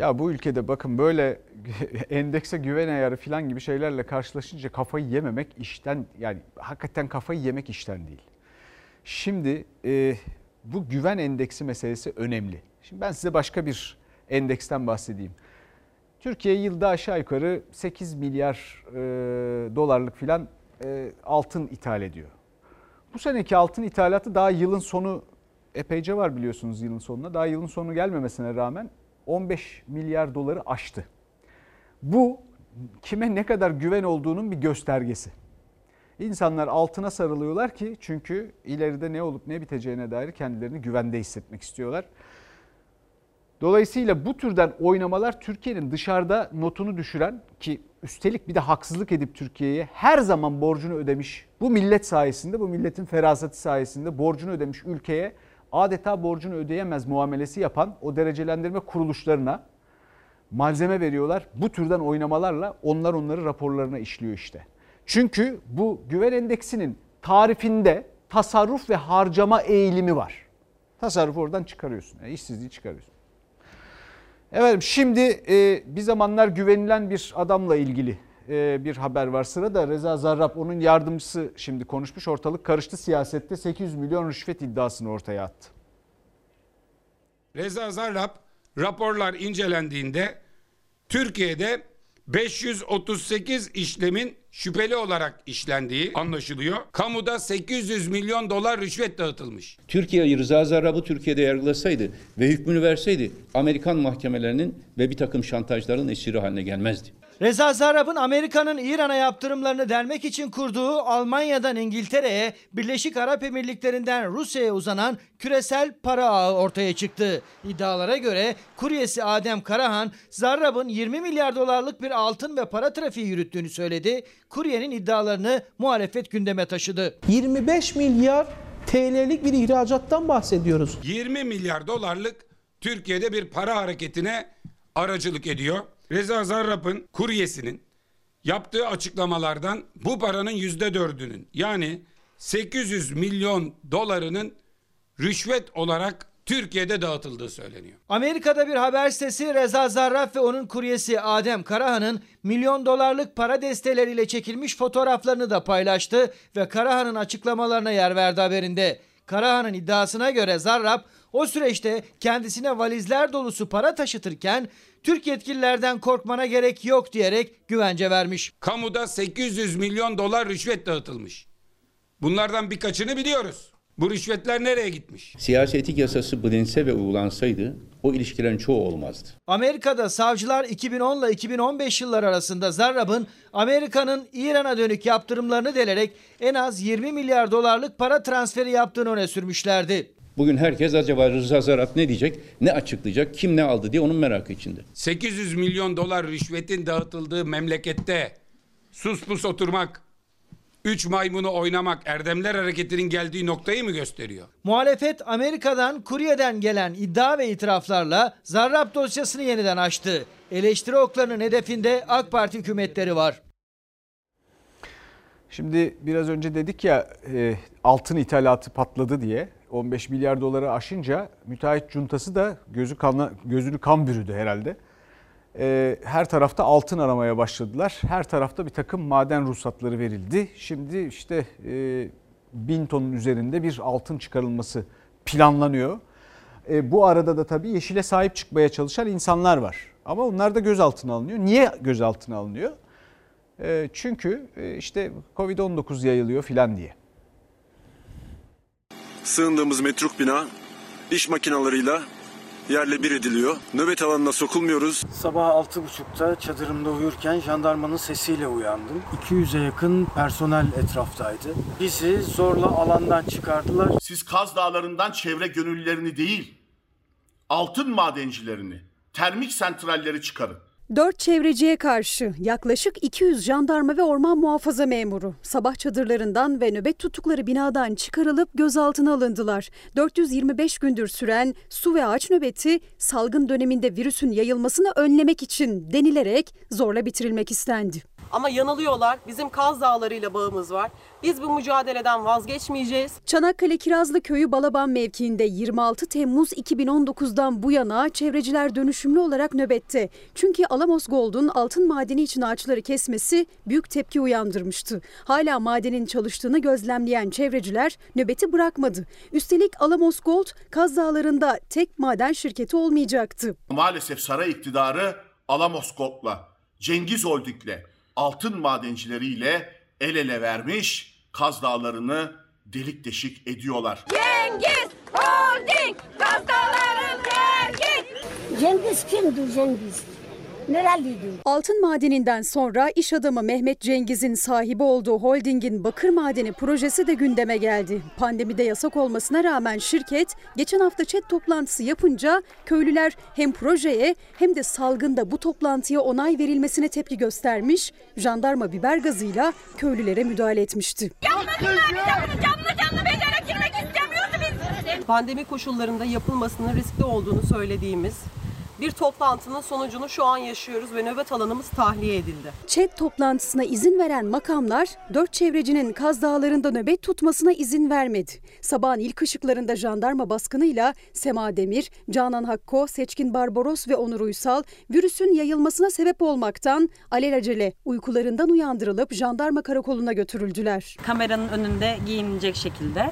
Ya bu ülkede bakın böyle endekse güven ayarı falan gibi şeylerle karşılaşınca kafayı yememek işten yani hakikaten kafayı yemek işten değil. Şimdi e, bu güven endeksi meselesi önemli. Şimdi ben size başka bir endeksten bahsedeyim. Türkiye yılda aşağı yukarı 8 milyar e, dolarlık filan e, altın ithal ediyor. Bu seneki altın ithalatı daha yılın sonu epeyce var biliyorsunuz yılın sonuna. Daha yılın sonu gelmemesine rağmen 15 milyar doları aştı. Bu kime ne kadar güven olduğunun bir göstergesi. İnsanlar altına sarılıyorlar ki çünkü ileride ne olup ne biteceğine dair kendilerini güvende hissetmek istiyorlar. Dolayısıyla bu türden oynamalar Türkiye'nin dışarıda notunu düşüren ki üstelik bir de haksızlık edip Türkiye'ye her zaman borcunu ödemiş. Bu millet sayesinde, bu milletin feraseti sayesinde borcunu ödemiş ülkeye adeta borcunu ödeyemez muamelesi yapan o derecelendirme kuruluşlarına malzeme veriyorlar. Bu türden oynamalarla onlar onları raporlarına işliyor işte. Çünkü bu güven endeksinin tarifinde tasarruf ve harcama eğilimi var. Tasarrufu oradan çıkarıyorsun. Yani işsizliği çıkarıyorsun. Evet şimdi e, bir zamanlar güvenilen bir adamla ilgili e, bir haber var. Sırada Reza Zarrab onun yardımcısı şimdi konuşmuş. Ortalık karıştı siyasette 800 milyon rüşvet iddiasını ortaya attı. Reza Zarrab raporlar incelendiğinde Türkiye'de 538 işlemin şüpheli olarak işlendiği anlaşılıyor. Kamuda 800 milyon dolar rüşvet dağıtılmış. Türkiye Rıza Zarrab'ı Türkiye'de yargılasaydı ve hükmünü verseydi Amerikan mahkemelerinin ve bir takım şantajların esiri haline gelmezdi. Reza Zarrab'ın Amerika'nın İran'a yaptırımlarını delmek için kurduğu Almanya'dan İngiltere'ye, Birleşik Arap Emirlikleri'nden Rusya'ya uzanan küresel para ağı ortaya çıktı. İddialara göre kuryesi Adem Karahan, Zarrab'ın 20 milyar dolarlık bir altın ve para trafiği yürüttüğünü söyledi. Kuryenin iddialarını muhalefet gündeme taşıdı. 25 milyar TL'lik bir ihracattan bahsediyoruz. 20 milyar dolarlık Türkiye'de bir para hareketine aracılık ediyor. Reza Zarrab'ın kuryesinin yaptığı açıklamalardan bu paranın yüzde dördünün yani 800 milyon dolarının rüşvet olarak Türkiye'de dağıtıldığı söyleniyor. Amerika'da bir haber sitesi Reza Zarrab ve onun kuryesi Adem Karahan'ın milyon dolarlık para desteleriyle çekilmiş fotoğraflarını da paylaştı ve Karahan'ın açıklamalarına yer verdi haberinde. Karahan'ın iddiasına göre Zarrab o süreçte kendisine valizler dolusu para taşıtırken Türk yetkililerden korkmana gerek yok diyerek güvence vermiş. Kamuda 800 milyon dolar rüşvet dağıtılmış. Bunlardan birkaçını biliyoruz. Bu rüşvetler nereye gitmiş? Siyasi etik yasası bilinse ve uygulansaydı o ilişkilerin çoğu olmazdı. Amerika'da savcılar 2010 ile 2015 yılları arasında Zarrab'ın Amerika'nın İran'a dönük yaptırımlarını delerek en az 20 milyar dolarlık para transferi yaptığını öne sürmüşlerdi. Bugün herkes acaba Rıza Zarrab ne diyecek, ne açıklayacak, kim ne aldı diye onun merakı içinde. 800 milyon dolar rüşvetin dağıtıldığı memlekette sus pus oturmak, üç maymunu oynamak Erdemler Hareketi'nin geldiği noktayı mı gösteriyor? Muhalefet Amerika'dan kuryeden gelen iddia ve itiraflarla Zarrab dosyasını yeniden açtı. Eleştiri oklarının hedefinde AK Parti hükümetleri var. Şimdi biraz önce dedik ya e, altın ithalatı patladı diye 15 milyar doları aşınca müteahhit cuntası da gözü kanla, gözünü kan bürüdü herhalde. E, her tarafta altın aramaya başladılar. Her tarafta bir takım maden ruhsatları verildi. Şimdi işte e, bin tonun üzerinde bir altın çıkarılması planlanıyor. E, bu arada da tabii yeşile sahip çıkmaya çalışan insanlar var. Ama onlar da gözaltına alınıyor. Niye gözaltına alınıyor? E, çünkü e, işte Covid-19 yayılıyor filan diye. Sığındığımız metruk bina iş makinalarıyla yerle bir ediliyor. Nöbet alanına sokulmuyoruz. Sabah 6.30'da çadırımda uyurken jandarmanın sesiyle uyandım. 200'e yakın personel etraftaydı. Bizi zorla alandan çıkardılar. Siz Kaz Dağları'ndan çevre gönüllülerini değil, altın madencilerini, termik santralleri çıkarın. Dört çevreciye karşı yaklaşık 200 jandarma ve orman muhafaza memuru sabah çadırlarından ve nöbet tuttukları binadan çıkarılıp gözaltına alındılar. 425 gündür süren su ve ağaç nöbeti salgın döneminde virüsün yayılmasını önlemek için denilerek zorla bitirilmek istendi. Ama yanılıyorlar. Bizim Kaz Dağları'yla bağımız var. Biz bu mücadeleden vazgeçmeyeceğiz. Çanakkale Kirazlı Köyü Balaban mevkiinde 26 Temmuz 2019'dan bu yana çevreciler dönüşümlü olarak nöbette. Çünkü Alamos Gold'un altın madeni için ağaçları kesmesi büyük tepki uyandırmıştı. Hala madenin çalıştığını gözlemleyen çevreciler nöbeti bırakmadı. Üstelik Alamos Gold Kaz Dağları'nda tek maden şirketi olmayacaktı. Maalesef saray iktidarı Alamos Gold'la, Cengiz Holding'le, altın madencileriyle el ele vermiş, Kaz Dağları'nı delik deşik ediyorlar. Cengiz Holding kastaların Cengiz. Cengiz kimdi Cengiz? Nereliydi? Altın madeninden sonra iş adamı Mehmet Cengiz'in sahibi olduğu holdingin bakır madeni projesi de gündeme geldi. Pandemide yasak olmasına rağmen şirket geçen hafta chat toplantısı yapınca köylüler hem projeye hem de salgında bu toplantıya onay verilmesine tepki göstermiş, jandarma biber gazıyla köylülere müdahale etmişti. Canlı canlı mezara girmek istemiyordu biz. Pandemi koşullarında yapılmasının riskli olduğunu söylediğimiz bir toplantının sonucunu şu an yaşıyoruz ve nöbet alanımız tahliye edildi. Çet toplantısına izin veren makamlar dört çevrecinin Kaz Dağları'nda nöbet tutmasına izin vermedi. Sabahın ilk ışıklarında jandarma baskınıyla Sema Demir, Canan Hakko, Seçkin Barbaros ve Onur Uysal virüsün yayılmasına sebep olmaktan alelacele uykularından uyandırılıp jandarma karakoluna götürüldüler. Kameranın önünde giyinilecek şekilde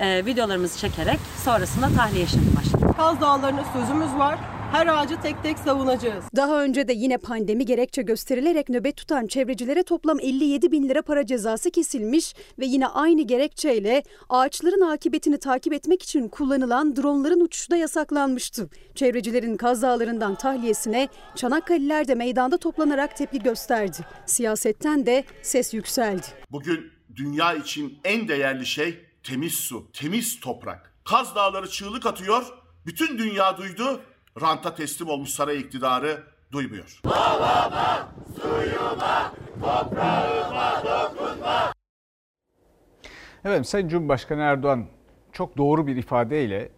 e, videolarımızı çekerek sonrasında tahliye işlemi başladık. Kaz Dağları'na sözümüz var. Her ağacı tek tek savunacağız. Daha önce de yine pandemi gerekçe gösterilerek nöbet tutan çevrecilere toplam 57 bin lira para cezası kesilmiş ve yine aynı gerekçeyle ağaçların akıbetini takip etmek için kullanılan dronların uçuşu da yasaklanmıştı. Çevrecilerin Kaz Dağları'ndan tahliyesine Çanakkale'liler de meydanda toplanarak tepki gösterdi. Siyasetten de ses yükseldi. Bugün dünya için en değerli şey temiz su, temiz toprak. Kaz Dağları çığlık atıyor, bütün dünya duydu, ranta teslim olmuş saray iktidarı duymuyor. Havama, suyuma, toprağıma dokunma. Evet Sayın Cumhurbaşkanı Erdoğan çok doğru bir ifadeyle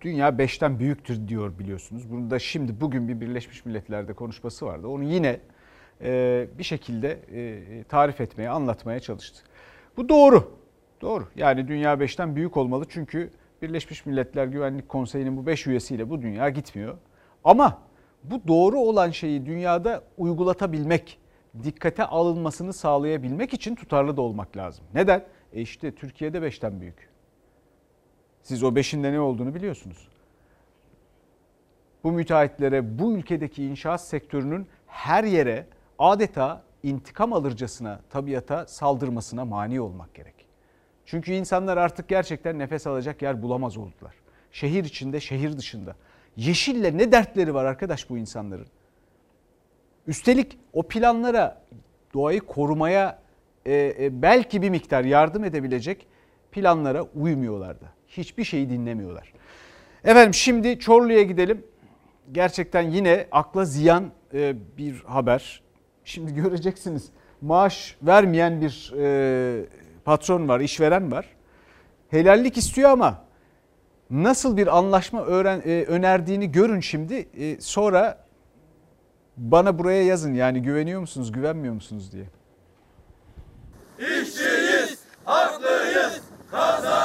dünya beşten büyüktür diyor biliyorsunuz. Bunu da şimdi bugün bir Birleşmiş Milletler'de konuşması vardı. Onu yine e, bir şekilde e, tarif etmeye, anlatmaya çalıştı. Bu doğru. Doğru. Yani dünya beşten büyük olmalı çünkü Birleşmiş Milletler Güvenlik Konseyi'nin bu beş üyesiyle bu dünya gitmiyor. Ama bu doğru olan şeyi dünyada uygulatabilmek, dikkate alınmasını sağlayabilmek için tutarlı da olmak lazım. Neden? E işte Türkiye'de beşten büyük. Siz o beşinde ne olduğunu biliyorsunuz. Bu müteahhitlere, bu ülkedeki inşaat sektörünün her yere adeta intikam alırcasına tabiata saldırmasına mani olmak gerek. Çünkü insanlar artık gerçekten nefes alacak yer bulamaz oldular. Şehir içinde, şehir dışında. Yeşille ne dertleri var arkadaş bu insanların? Üstelik o planlara doğayı korumaya e, e, belki bir miktar yardım edebilecek planlara uymuyorlar da. Hiçbir şeyi dinlemiyorlar. Efendim şimdi Çorlu'ya gidelim. Gerçekten yine akla ziyan e, bir haber. Şimdi göreceksiniz maaş vermeyen bir e, patron var, işveren var. Helallik istiyor ama nasıl bir anlaşma öğren, e, önerdiğini görün şimdi. E, sonra bana buraya yazın yani güveniyor musunuz, güvenmiyor musunuz diye. İşçiyiz, haklıyız, kazanacağız.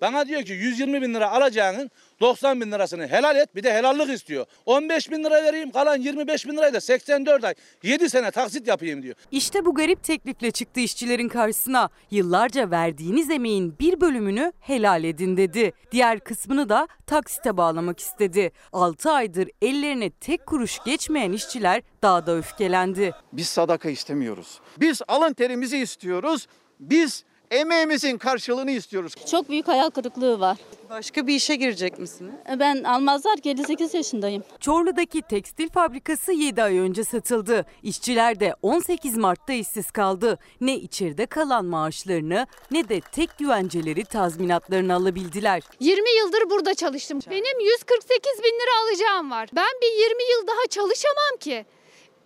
Bana diyor ki 120 bin lira alacağının 90 bin lirasını helal et bir de helallik istiyor. 15 bin lira vereyim kalan 25 bin lirayı da 84 ay 7 sene taksit yapayım diyor. İşte bu garip teklifle çıktı işçilerin karşısına. Yıllarca verdiğiniz emeğin bir bölümünü helal edin dedi. Diğer kısmını da taksite bağlamak istedi. 6 aydır ellerine tek kuruş geçmeyen işçiler daha da öfkelendi. Biz sadaka istemiyoruz. Biz alın terimizi istiyoruz. Biz emeğimizin karşılığını istiyoruz. Çok büyük hayal kırıklığı var. Başka bir işe girecek misiniz? Ben almazlar ki 58 yaşındayım. Çorlu'daki tekstil fabrikası 7 ay önce satıldı. İşçiler de 18 Mart'ta işsiz kaldı. Ne içeride kalan maaşlarını ne de tek güvenceleri tazminatlarını alabildiler. 20 yıldır burada çalıştım. Benim 148 bin lira alacağım var. Ben bir 20 yıl daha çalışamam ki.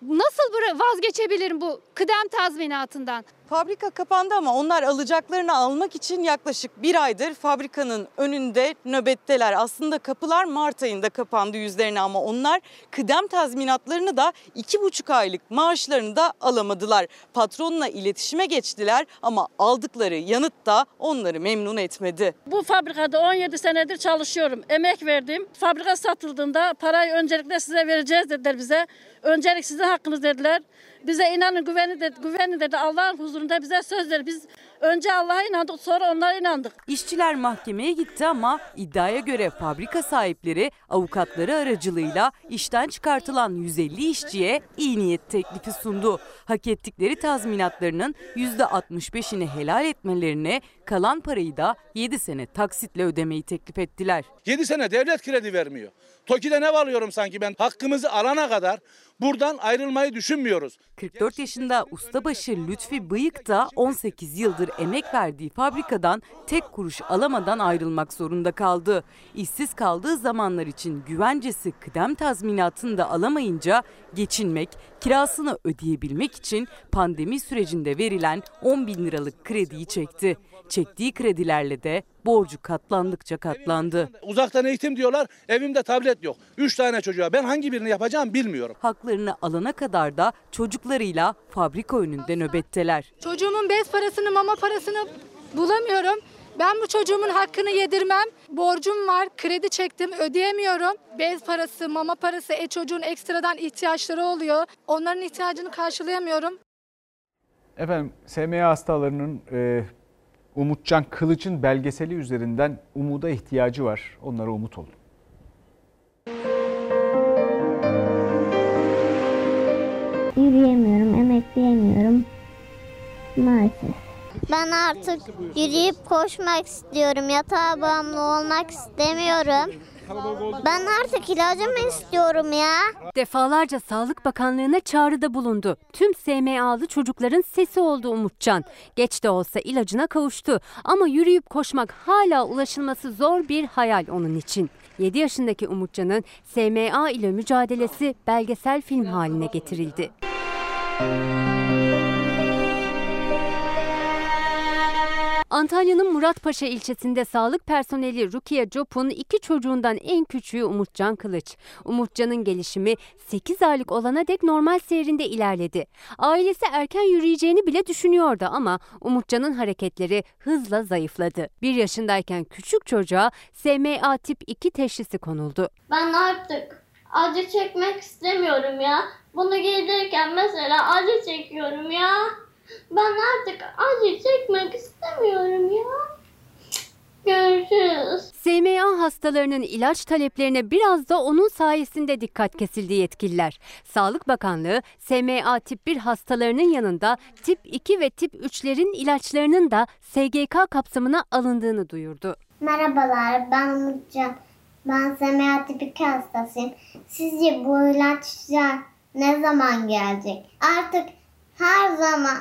Nasıl vazgeçebilirim bu kıdem tazminatından? Fabrika kapandı ama onlar alacaklarını almak için yaklaşık bir aydır fabrikanın önünde nöbetteler. Aslında kapılar Mart ayında kapandı yüzlerine ama onlar kıdem tazminatlarını da iki buçuk aylık maaşlarını da alamadılar. Patronla iletişime geçtiler ama aldıkları yanıt da onları memnun etmedi. Bu fabrikada 17 senedir çalışıyorum. Emek verdim. Fabrika satıldığında parayı öncelikle size vereceğiz dediler bize. Öncelik sizin hakkınız dediler. Bize inanın güveni dedi, güveni dedi Allah'ın huzurunda bize söz verdi. Biz önce Allah'a inandık sonra onlara inandık. İşçiler mahkemeye gitti ama iddiaya göre fabrika sahipleri avukatları aracılığıyla işten çıkartılan 150 işçiye iyi niyet teklifi sundu. Hak ettikleri tazminatlarının %65'ini helal etmelerine kalan parayı da 7 sene taksitle ödemeyi teklif ettiler. 7 sene devlet kredi vermiyor. TOKİ'de ne alıyorum sanki ben hakkımızı alana kadar buradan ayrılmayı düşünmüyoruz. 44 yaşında ustabaşı Lütfi Bıyık da 18 yıldır emek verdiği fabrikadan tek kuruş alamadan ayrılmak zorunda kaldı. İşsiz kaldığı zamanlar için güvencesi kıdem tazminatını da alamayınca geçinmek, kirasını ödeyebilmek için pandemi sürecinde verilen 10 bin liralık krediyi çekti. Çektiği kredilerle de borcu katlandıkça katlandı. Uzaktan eğitim diyorlar evimde tablet yok. 3 tane çocuğa ben hangi birini yapacağım bilmiyorum. Haklarını alana kadar da çocuklarıyla fabrika önünde nöbetteler. Çocuğumun bez parasını, mama parasını bulamıyorum. Ben bu çocuğumun hakkını yedirmem. Borcum var, kredi çektim, ödeyemiyorum. Bez parası, mama parası, e çocuğun ekstradan ihtiyaçları oluyor. Onların ihtiyacını karşılayamıyorum. Efendim SMA hastalarının e, Umutcan Kılıç'ın belgeseli üzerinden umuda ihtiyacı var. Onlara umut olun. Yürüyemiyorum, emekleyemiyorum. Maalesef. Ben artık yürüyüp koşmak istiyorum. Yatağa bağımlı olmak istemiyorum. Ben artık ilacımı istiyorum ya. Defalarca Sağlık Bakanlığı'na çağrıda bulundu. Tüm SMA'lı çocukların sesi oldu Umutcan. Geç de olsa ilacına kavuştu. Ama yürüyüp koşmak hala ulaşılması zor bir hayal onun için. 7 yaşındaki Umutcan'ın SMA ile mücadelesi belgesel film haline getirildi. Antalya'nın Muratpaşa ilçesinde sağlık personeli Rukiye Cop'un iki çocuğundan en küçüğü Umutcan Kılıç. Umutcan'ın gelişimi 8 aylık olana dek normal seyrinde ilerledi. Ailesi erken yürüyeceğini bile düşünüyordu ama Umutcan'ın hareketleri hızla zayıfladı. Bir yaşındayken küçük çocuğa SMA tip 2 teşhisi konuldu. Ben artık acı çekmek istemiyorum ya. Bunu giydirirken mesela acı çekiyorum ya. Ben artık acı çekmek istemiyorum ya. Görüşürüz. SMA hastalarının ilaç taleplerine biraz da onun sayesinde dikkat kesildi yetkililer. Sağlık Bakanlığı SMA tip 1 hastalarının yanında tip 2 ve tip 3'lerin ilaçlarının da SGK kapsamına alındığını duyurdu. Merhabalar ben Umutcan. Ben SMA tipi 2 hastasıyım. Sizce bu ilaçlar ne zaman gelecek? Artık her zaman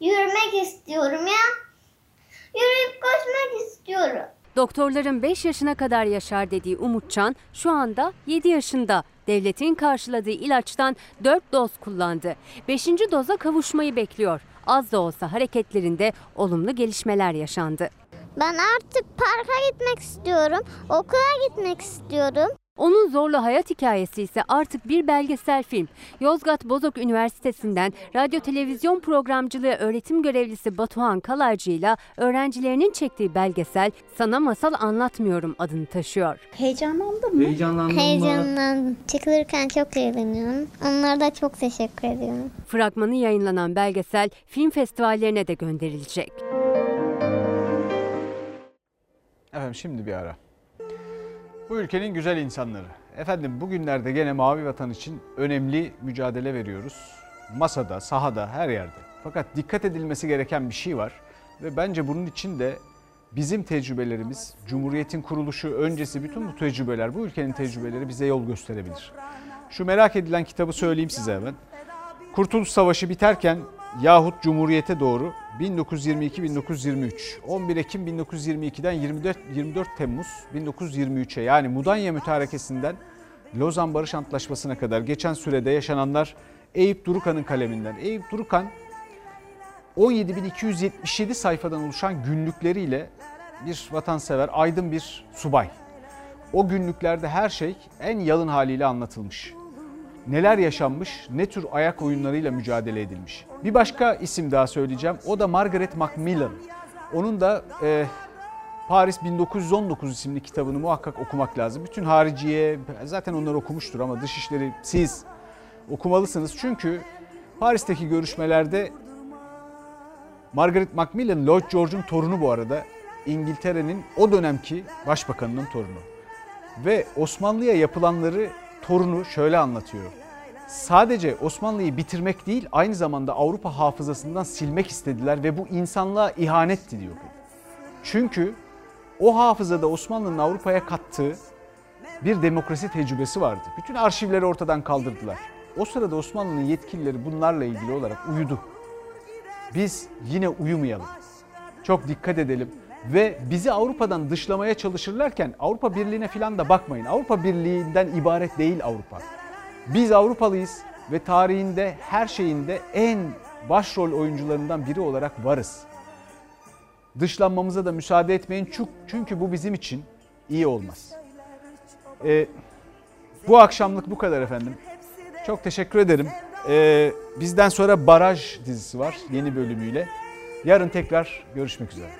yürümek istiyorum ya. Yürüyüp koşmak istiyorum. Doktorların 5 yaşına kadar yaşar dediği Umutcan şu anda 7 yaşında. Devletin karşıladığı ilaçtan 4 doz kullandı. 5. doza kavuşmayı bekliyor. Az da olsa hareketlerinde olumlu gelişmeler yaşandı. Ben artık parka gitmek istiyorum. Okula gitmek istiyorum. Onun zorlu hayat hikayesi ise artık bir belgesel film. Yozgat Bozok Üniversitesi'nden radyo televizyon programcılığı öğretim görevlisi Batuhan Kalaycı ile öğrencilerinin çektiği belgesel Sana Masal Anlatmıyorum adını taşıyor. Heyecanlandın mı? Heyecanlandın mı? Heyecanlandım. Çıkılırken çok eğleniyorum. Onlara da çok teşekkür ediyorum. Fragmanı yayınlanan belgesel film festivallerine de gönderilecek. Efendim şimdi bir ara. Bu ülkenin güzel insanları. Efendim bugünlerde gene Mavi Vatan için önemli mücadele veriyoruz. Masada, sahada, her yerde. Fakat dikkat edilmesi gereken bir şey var. Ve bence bunun için de bizim tecrübelerimiz, Cumhuriyet'in kuruluşu öncesi bütün bu tecrübeler, bu ülkenin tecrübeleri bize yol gösterebilir. Şu merak edilen kitabı söyleyeyim size hemen. Kurtuluş Savaşı biterken yahut Cumhuriyete doğru 1922-1923, 11 Ekim 1922'den 24, 24 Temmuz 1923'e yani Mudanya Mütarekesi'nden Lozan Barış Antlaşması'na kadar geçen sürede yaşananlar Eyüp Durukan'ın kaleminden. Eyüp Durukan 17.277 sayfadan oluşan günlükleriyle bir vatansever, aydın bir subay. O günlüklerde her şey en yalın haliyle anlatılmış neler yaşanmış, ne tür ayak oyunlarıyla mücadele edilmiş. Bir başka isim daha söyleyeceğim. O da Margaret Macmillan. Onun da e, Paris 1919 isimli kitabını muhakkak okumak lazım. Bütün hariciye zaten onları okumuştur ama dışişleri siz okumalısınız. Çünkü Paris'teki görüşmelerde Margaret Macmillan, Lloyd George'un torunu bu arada. İngiltere'nin o dönemki başbakanının torunu. Ve Osmanlı'ya yapılanları torunu şöyle anlatıyor. Sadece Osmanlı'yı bitirmek değil aynı zamanda Avrupa hafızasından silmek istediler ve bu insanlığa ihanetti diyor. Çünkü o hafızada Osmanlı'nın Avrupa'ya kattığı bir demokrasi tecrübesi vardı. Bütün arşivleri ortadan kaldırdılar. O sırada Osmanlı'nın yetkilileri bunlarla ilgili olarak uyudu. Biz yine uyumayalım. Çok dikkat edelim ve bizi Avrupa'dan dışlamaya çalışırlarken Avrupa Birliği'ne falan da bakmayın. Avrupa Birliği'nden ibaret değil Avrupa. Biz Avrupalıyız ve tarihinde her şeyinde en başrol oyuncularından biri olarak varız. Dışlanmamıza da müsaade etmeyin çünkü bu bizim için iyi olmaz. Ee, bu akşamlık bu kadar efendim. Çok teşekkür ederim. Ee, bizden sonra Baraj dizisi var yeni bölümüyle. Yarın tekrar görüşmek üzere.